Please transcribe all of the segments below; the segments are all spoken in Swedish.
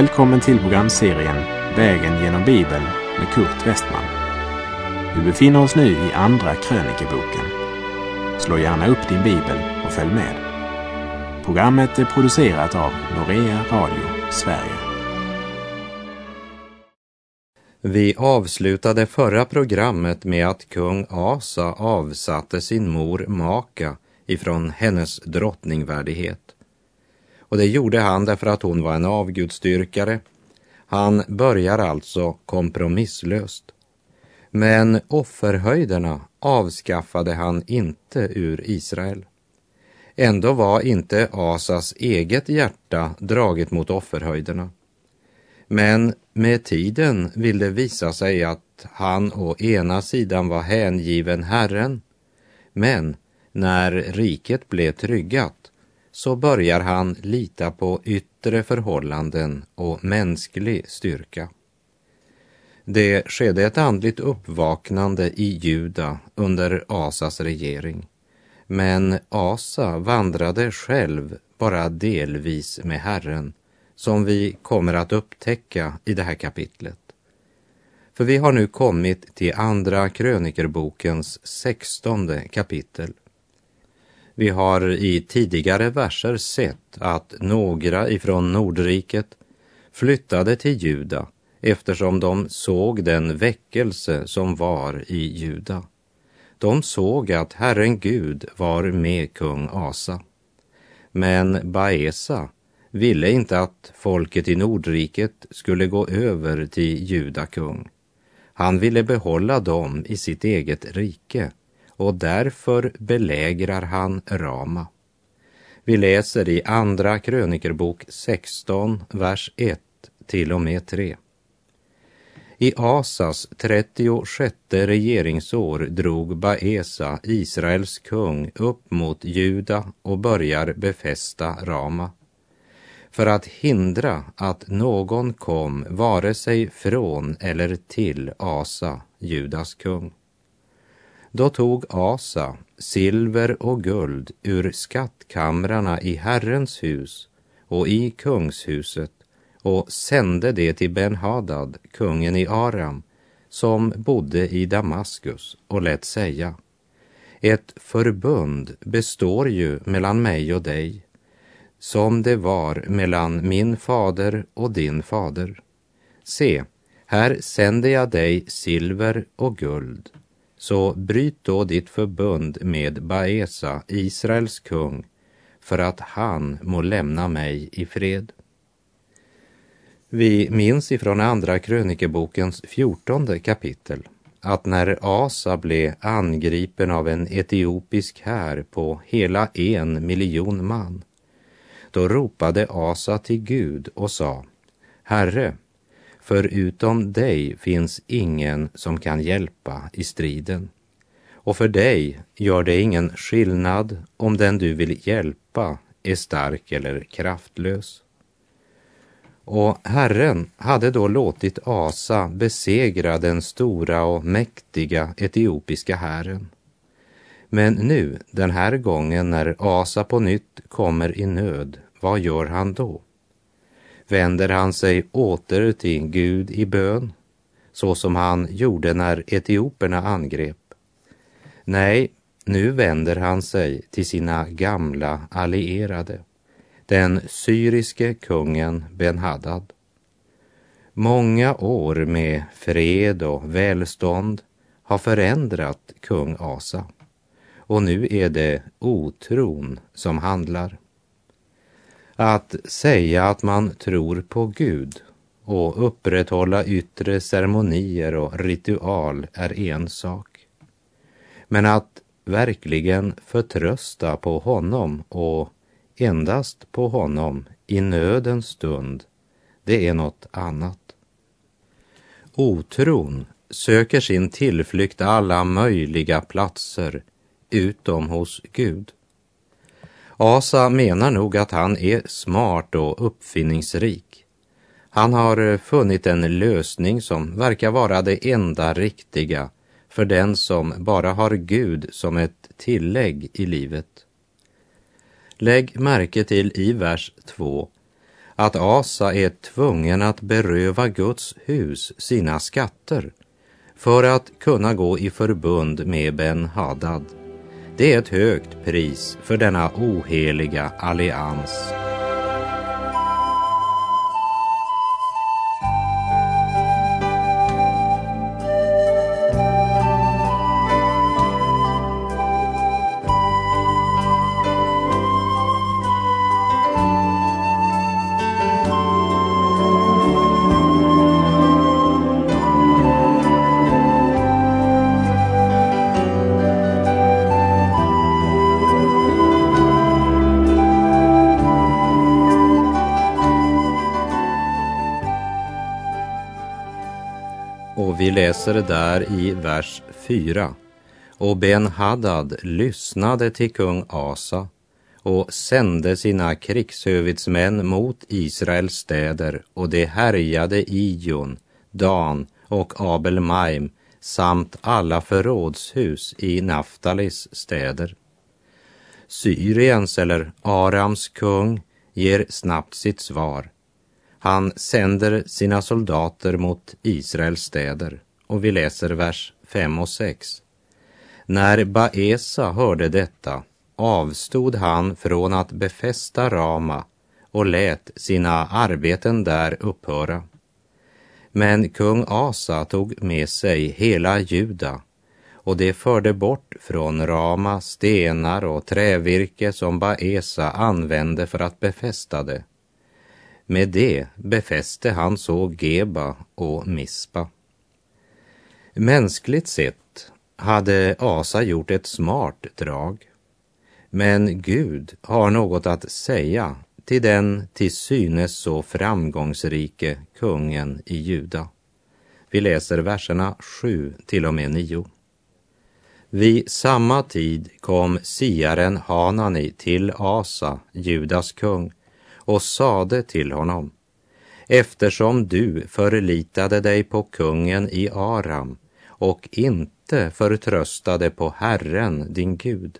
Välkommen till programserien Vägen genom Bibeln med Kurt Westman. Vi befinner oss nu i Andra krönikeboken. Slå gärna upp din bibel och följ med. Programmet är producerat av Norea Radio Sverige. Vi avslutade förra programmet med att kung Asa avsatte sin mor Maka ifrån hennes drottningvärdighet. Och det gjorde han därför att hon var en avgudstyrkare. Han börjar alltså kompromisslöst. Men offerhöjderna avskaffade han inte ur Israel. Ändå var inte Asas eget hjärta draget mot offerhöjderna. Men med tiden vill det visa sig att han å ena sidan var hängiven Herren, men när riket blev tryggat så börjar han lita på yttre förhållanden och mänsklig styrka. Det skedde ett andligt uppvaknande i Juda under Asas regering. Men Asa vandrade själv bara delvis med Herren, som vi kommer att upptäcka i det här kapitlet. För vi har nu kommit till Andra krönikerbokens sextonde kapitel. Vi har i tidigare verser sett att några ifrån Nordriket flyttade till Juda eftersom de såg den väckelse som var i Juda. De såg att Herren Gud var med kung Asa. Men Baesa ville inte att folket i Nordriket skulle gå över till Juda kung. Han ville behålla dem i sitt eget rike och därför belägrar han Rama. Vi läser i Andra krönikerbok 16, vers 1 till och med 3. I Asas 36 regeringsår drog Baesa, Israels kung, upp mot Juda och börjar befästa Rama för att hindra att någon kom vare sig från eller till Asa, Judas kung. Då tog Asa silver och guld ur skattkamrarna i Herrens hus och i kungshuset och sände det till Ben-Hadad, kungen i Aram, som bodde i Damaskus och lät säga ett förbund består ju mellan mig och dig, som det var mellan min fader och din fader. Se, här sänder jag dig silver och guld så bryt då ditt förbund med Baesa, Israels kung, för att han må lämna mig i fred. Vi minns ifrån Andra krönikebokens fjortonde kapitel att när Asa blev angripen av en etiopisk här på hela en miljon man, då ropade Asa till Gud och sa, Herre, Förutom dig finns ingen som kan hjälpa i striden. Och för dig gör det ingen skillnad om den du vill hjälpa är stark eller kraftlös. Och Herren hade då låtit Asa besegra den stora och mäktiga etiopiska hären. Men nu, den här gången när Asa på nytt kommer i nöd, vad gör han då? Vänder han sig åter till Gud i bön, så som han gjorde när etioperna angrep. Nej, nu vänder han sig till sina gamla allierade, den syriske kungen Ben-Hadad. Många år med fred och välstånd har förändrat kung Asa och nu är det otron som handlar. Att säga att man tror på Gud och upprätthålla yttre ceremonier och ritual är en sak. Men att verkligen förtrösta på honom och endast på honom i nödens stund, det är något annat. Otron söker sin tillflykt alla möjliga platser utom hos Gud. Asa menar nog att han är smart och uppfinningsrik. Han har eh, funnit en lösning som verkar vara det enda riktiga för den som bara har Gud som ett tillägg i livet. Lägg märke till i vers 2 att Asa är tvungen att beröva Guds hus sina skatter för att kunna gå i förbund med Ben Hadad. Det är ett högt pris för denna oheliga allians. Vi läser där i vers 4. Och Ben-Hadad lyssnade till kung Asa och sände sina krigshövitsmän mot Israels städer och de härjade Ijon, Dan och Abel-Maim samt alla förrådshus i Naftalis städer. Syriens eller Arams kung ger snabbt sitt svar han sänder sina soldater mot Israels städer och vi läser vers 5 och 6. När Baesa hörde detta avstod han från att befästa Rama och lät sina arbeten där upphöra. Men kung Asa tog med sig hela Juda och det förde bort från Rama stenar och trävirke som Baesa använde för att befästa det med det befäste han så Geba och Mispa. Mänskligt sett hade Asa gjort ett smart drag. Men Gud har något att säga till den till synes så framgångsrike kungen i Juda. Vi läser verserna 7 till och med 9. Vid samma tid kom siaren Hanani till Asa, Judas kung, och sade till honom, eftersom du förlitade dig på kungen i Aram och inte förtröstade på Herren, din Gud.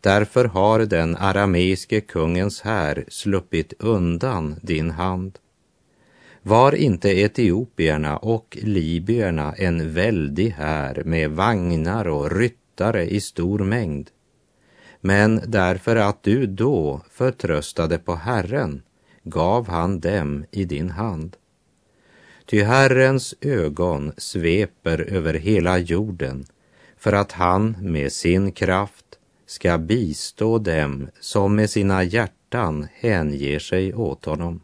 Därför har den arameiske kungens här sluppit undan din hand. Var inte etiopierna och libyerna en väldig här med vagnar och ryttare i stor mängd? Men därför att du då förtröstade på Herren gav han dem i din hand. Ty Herrens ögon sveper över hela jorden för att han med sin kraft ska bistå dem som med sina hjärtan hänger sig åt honom.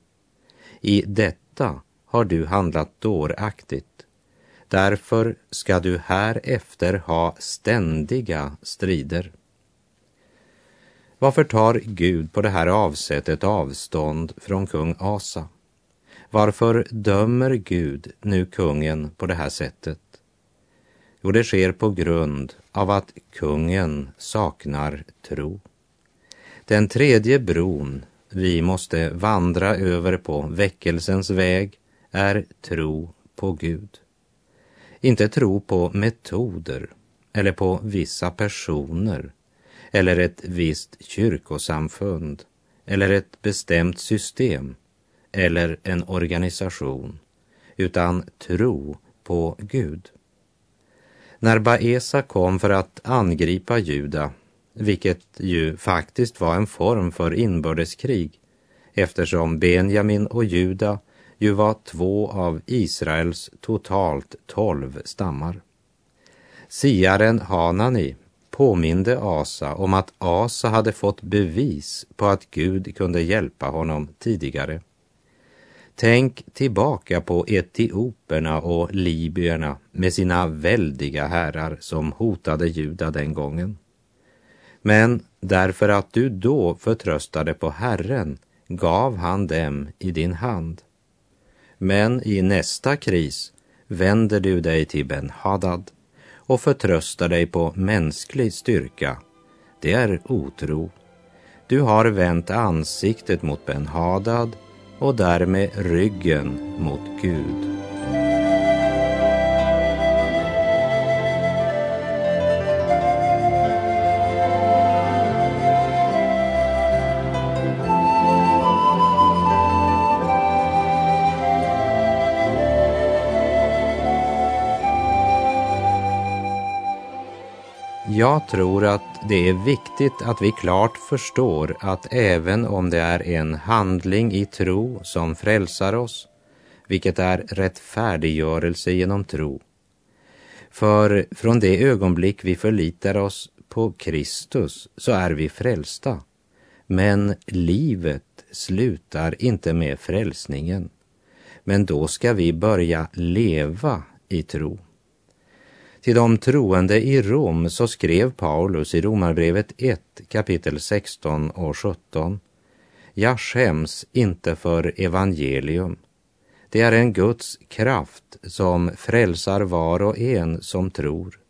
I detta har du handlat dåraktigt. Därför ska du härefter ha ständiga strider. Varför tar Gud på det här avsättet avstånd från kung Asa? Varför dömer Gud nu kungen på det här sättet? Jo, det sker på grund av att kungen saknar tro. Den tredje bron vi måste vandra över på väckelsens väg är tro på Gud. Inte tro på metoder eller på vissa personer eller ett visst kyrkosamfund eller ett bestämt system eller en organisation, utan tro på Gud. När Baesa kom för att angripa Juda, vilket ju faktiskt var en form för inbördeskrig, eftersom Benjamin och Juda ju var två av Israels totalt tolv stammar. Siaren Hanani påminde Asa om att Asa hade fått bevis på att Gud kunde hjälpa honom tidigare. Tänk tillbaka på etioperna och libyerna med sina väldiga herrar som hotade Juda den gången. Men därför att du då förtröstade på Herren gav han dem i din hand. Men i nästa kris vänder du dig till Ben-Hadad och förtröstar dig på mänsklig styrka, det är otro. Du har vänt ansiktet mot Ben-Hadad och därmed ryggen mot Gud. Jag tror att det är viktigt att vi klart förstår att även om det är en handling i tro som frälsar oss, vilket är rättfärdiggörelse genom tro, för från det ögonblick vi förlitar oss på Kristus så är vi frälsta. Men livet slutar inte med frälsningen. Men då ska vi börja leva i tro. Till de troende i Rom så skrev Paulus i Romarbrevet 1 kapitel 16 och 17. Jag skäms inte för evangelium. Det är en Guds kraft som frälsar var och en som tror.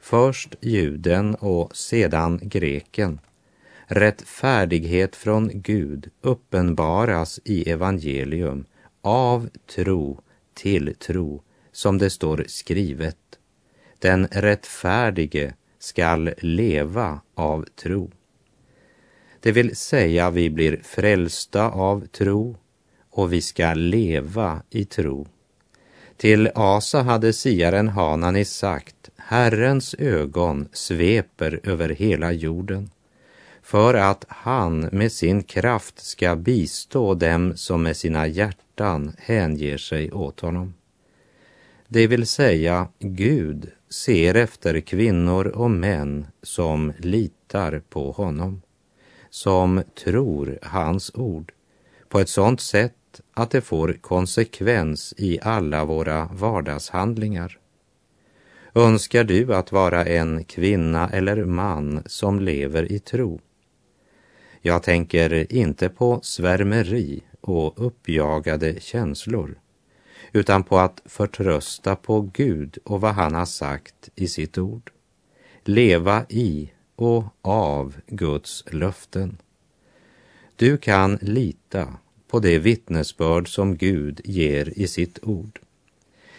Först juden och sedan greken. Rättfärdighet från Gud uppenbaras i evangelium av tro till tro, som det står skrivet. Den rättfärdige skall leva av tro. Det vill säga, vi blir frälsta av tro och vi ska leva i tro. Till Asa hade siaren Hanani sagt, Herrens ögon sveper över hela jorden för att han med sin kraft ska bistå dem som med sina hjärtan hänger sig åt honom. Det vill säga, Gud ser efter kvinnor och män som litar på honom, som tror hans ord på ett sådant sätt att det får konsekvens i alla våra vardagshandlingar. Önskar du att vara en kvinna eller man som lever i tro? Jag tänker inte på svärmeri och uppjagade känslor, utan på att förtrösta på Gud och vad han har sagt i sitt ord. Leva i och av Guds löften. Du kan lita på det vittnesbörd som Gud ger i sitt ord.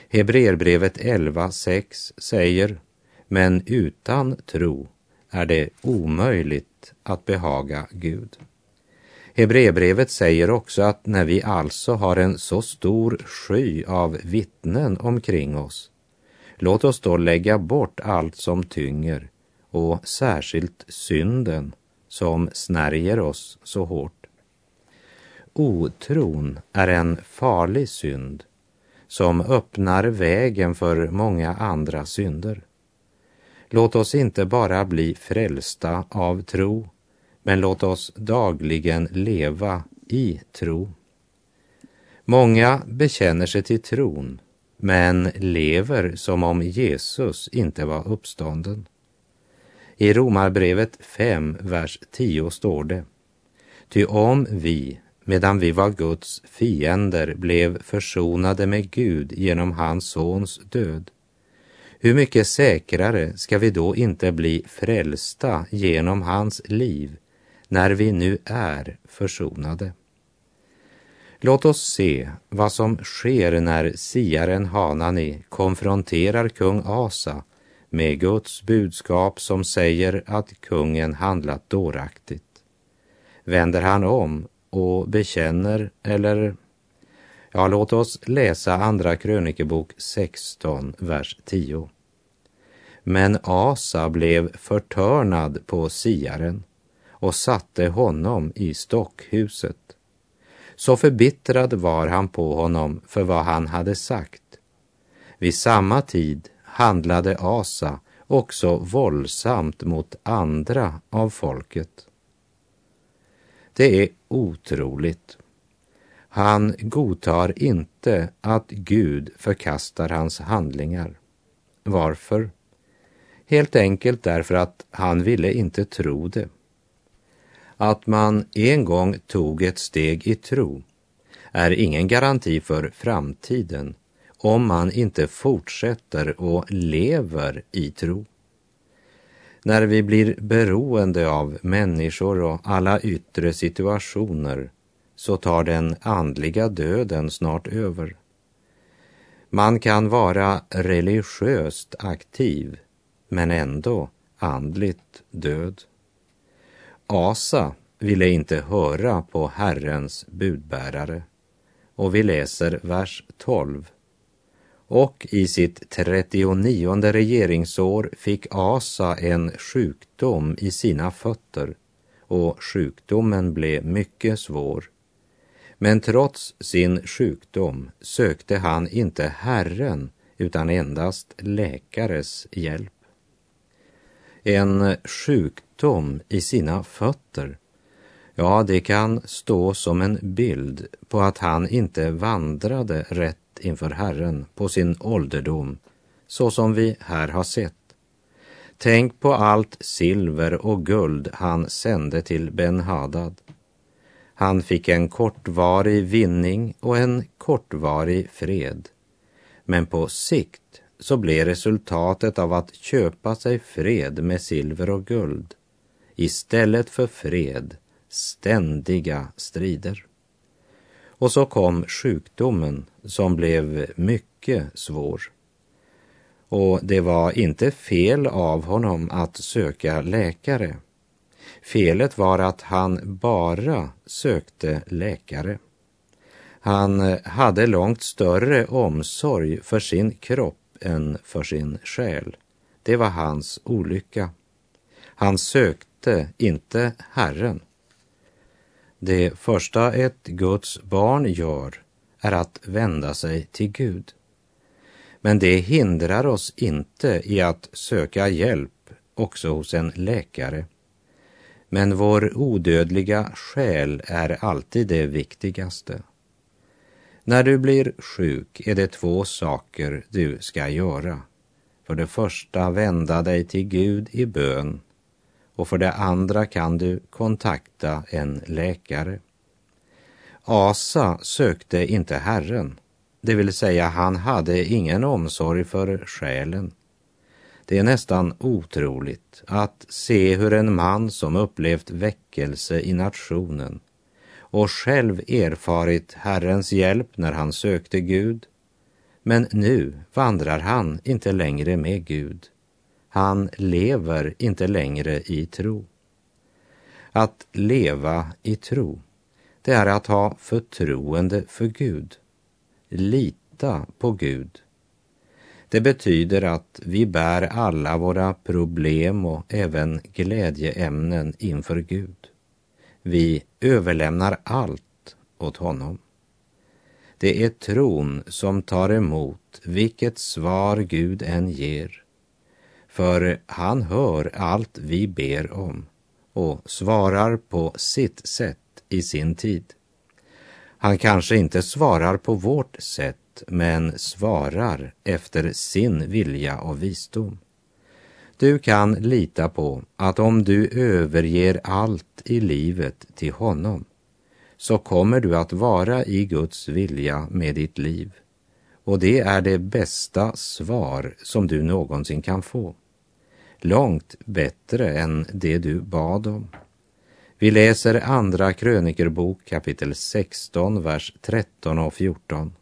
Hebreerbrevet 11.6 säger, men utan tro är det omöjligt att behaga Gud. Hebreerbrevet säger också att när vi alltså har en så stor sky av vittnen omkring oss, låt oss då lägga bort allt som tynger och särskilt synden som snärjer oss så hårt. Otron är en farlig synd som öppnar vägen för många andra synder. Låt oss inte bara bli frälsta av tro, men låt oss dagligen leva i tro. Många bekänner sig till tron, men lever som om Jesus inte var uppstånden. I Romarbrevet 5, vers 10 står det. Ty om vi, medan vi var Guds fiender, blev försonade med Gud genom hans sons död, hur mycket säkrare ska vi då inte bli frälsta genom hans liv när vi nu är försonade? Låt oss se vad som sker när siaren Hanani konfronterar kung Asa med Guds budskap som säger att kungen handlat dåraktigt. Vänder han om och bekänner eller Ja, låt oss läsa Andra krönikebok 16, vers 10. Men Asa blev förtörnad på siaren och satte honom i stockhuset. Så förbittrad var han på honom för vad han hade sagt. Vid samma tid handlade Asa också våldsamt mot andra av folket. Det är otroligt. Han godtar inte att Gud förkastar hans handlingar. Varför? Helt enkelt därför att han ville inte tro det. Att man en gång tog ett steg i tro är ingen garanti för framtiden om man inte fortsätter och lever i tro. När vi blir beroende av människor och alla yttre situationer så tar den andliga döden snart över. Man kan vara religiöst aktiv men ändå andligt död. Asa ville inte höra på Herrens budbärare och vi läser vers 12. och i sitt 39 regeringsår fick Asa en sjukdom i sina fötter och sjukdomen blev mycket svår. Men trots sin sjukdom sökte han inte Herren utan endast läkares hjälp. En sjukdom i sina fötter, ja, det kan stå som en bild på att han inte vandrade rätt inför Herren på sin ålderdom, så som vi här har sett. Tänk på allt silver och guld han sände till Ben-Hadad. Han fick en kortvarig vinning och en kortvarig fred. Men på sikt så blev resultatet av att köpa sig fred med silver och guld istället för fred ständiga strider. Och så kom sjukdomen som blev mycket svår. Och det var inte fel av honom att söka läkare. Felet var att han bara sökte läkare. Han hade långt större omsorg för sin kropp än för sin själ. Det var hans olycka. Han sökte inte Herren. Det första ett Guds barn gör är att vända sig till Gud. Men det hindrar oss inte i att söka hjälp också hos en läkare. Men vår odödliga själ är alltid det viktigaste. När du blir sjuk är det två saker du ska göra. För det första vända dig till Gud i bön och för det andra kan du kontakta en läkare. Asa sökte inte Herren, det vill säga han hade ingen omsorg för själen. Det är nästan otroligt att se hur en man som upplevt väckelse i nationen och själv erfarit Herrens hjälp när han sökte Gud, men nu vandrar han inte längre med Gud. Han lever inte längre i tro. Att leva i tro, det är att ha förtroende för Gud. Lita på Gud. Det betyder att vi bär alla våra problem och även glädjeämnen inför Gud. Vi överlämnar allt åt honom. Det är tron som tar emot vilket svar Gud än ger. För han hör allt vi ber om och svarar på sitt sätt i sin tid. Han kanske inte svarar på vårt sätt, men svarar efter sin vilja och visdom. Du kan lita på att om du överger allt i livet till honom så kommer du att vara i Guds vilja med ditt liv. Och det är det bästa svar som du någonsin kan få. Långt bättre än det du bad om. Vi läser Andra krönikerbok kapitel 16, vers 13 och 14.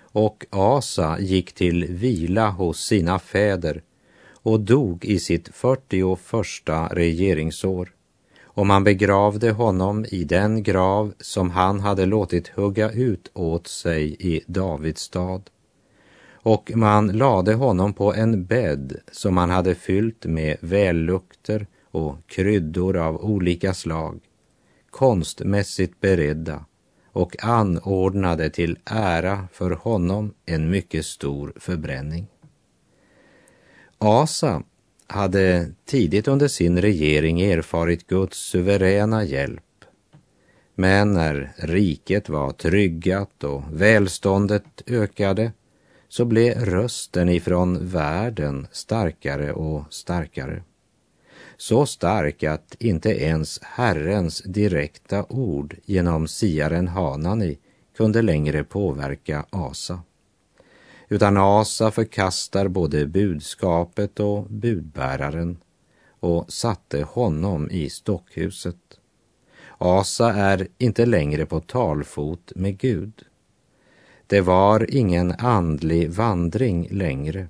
Och Asa gick till vila hos sina fäder och dog i sitt 41 regeringsår och man begravde honom i den grav som han hade låtit hugga ut åt sig i Davids stad. Och man lade honom på en bädd som man hade fyllt med vällukter och kryddor av olika slag, konstmässigt beredda och anordnade till ära för honom en mycket stor förbränning. Asa hade tidigt under sin regering erfarit Guds suveräna hjälp. Men när riket var tryggat och välståndet ökade så blev rösten ifrån världen starkare och starkare. Så stark att inte ens Herrens direkta ord genom siaren Hanani kunde längre påverka Asa utan Asa förkastar både budskapet och budbäraren och satte honom i stockhuset. Asa är inte längre på talfot med Gud. Det var ingen andlig vandring längre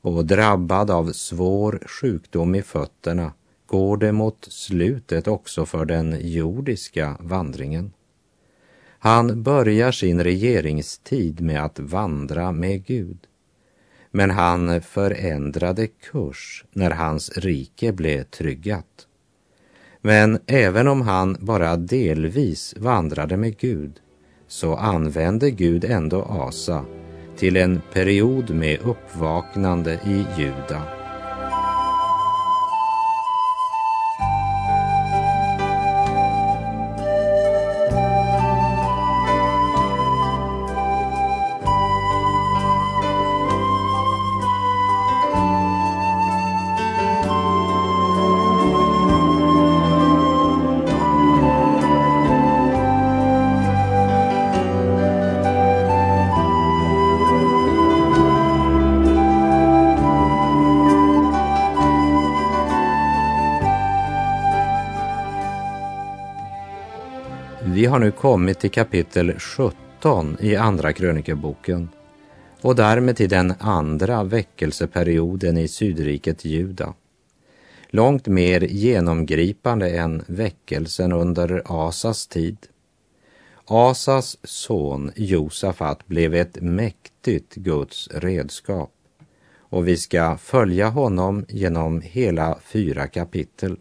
och drabbad av svår sjukdom i fötterna går det mot slutet också för den jordiska vandringen. Han börjar sin regeringstid med att vandra med Gud. Men han förändrade kurs när hans rike blev tryggat. Men även om han bara delvis vandrade med Gud så använde Gud ändå Asa till en period med uppvaknande i Juda. Vi har nu kommit till kapitel 17 i Andra krönikeboken och därmed till den andra väckelseperioden i sydriket Juda. Långt mer genomgripande än väckelsen under Asas tid. Asas son Josafat blev ett mäktigt Guds redskap och vi ska följa honom genom hela fyra kapitel.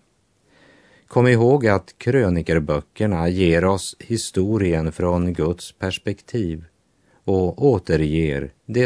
Kom ihåg att krönikerböckerna ger oss historien från Guds perspektiv och återger det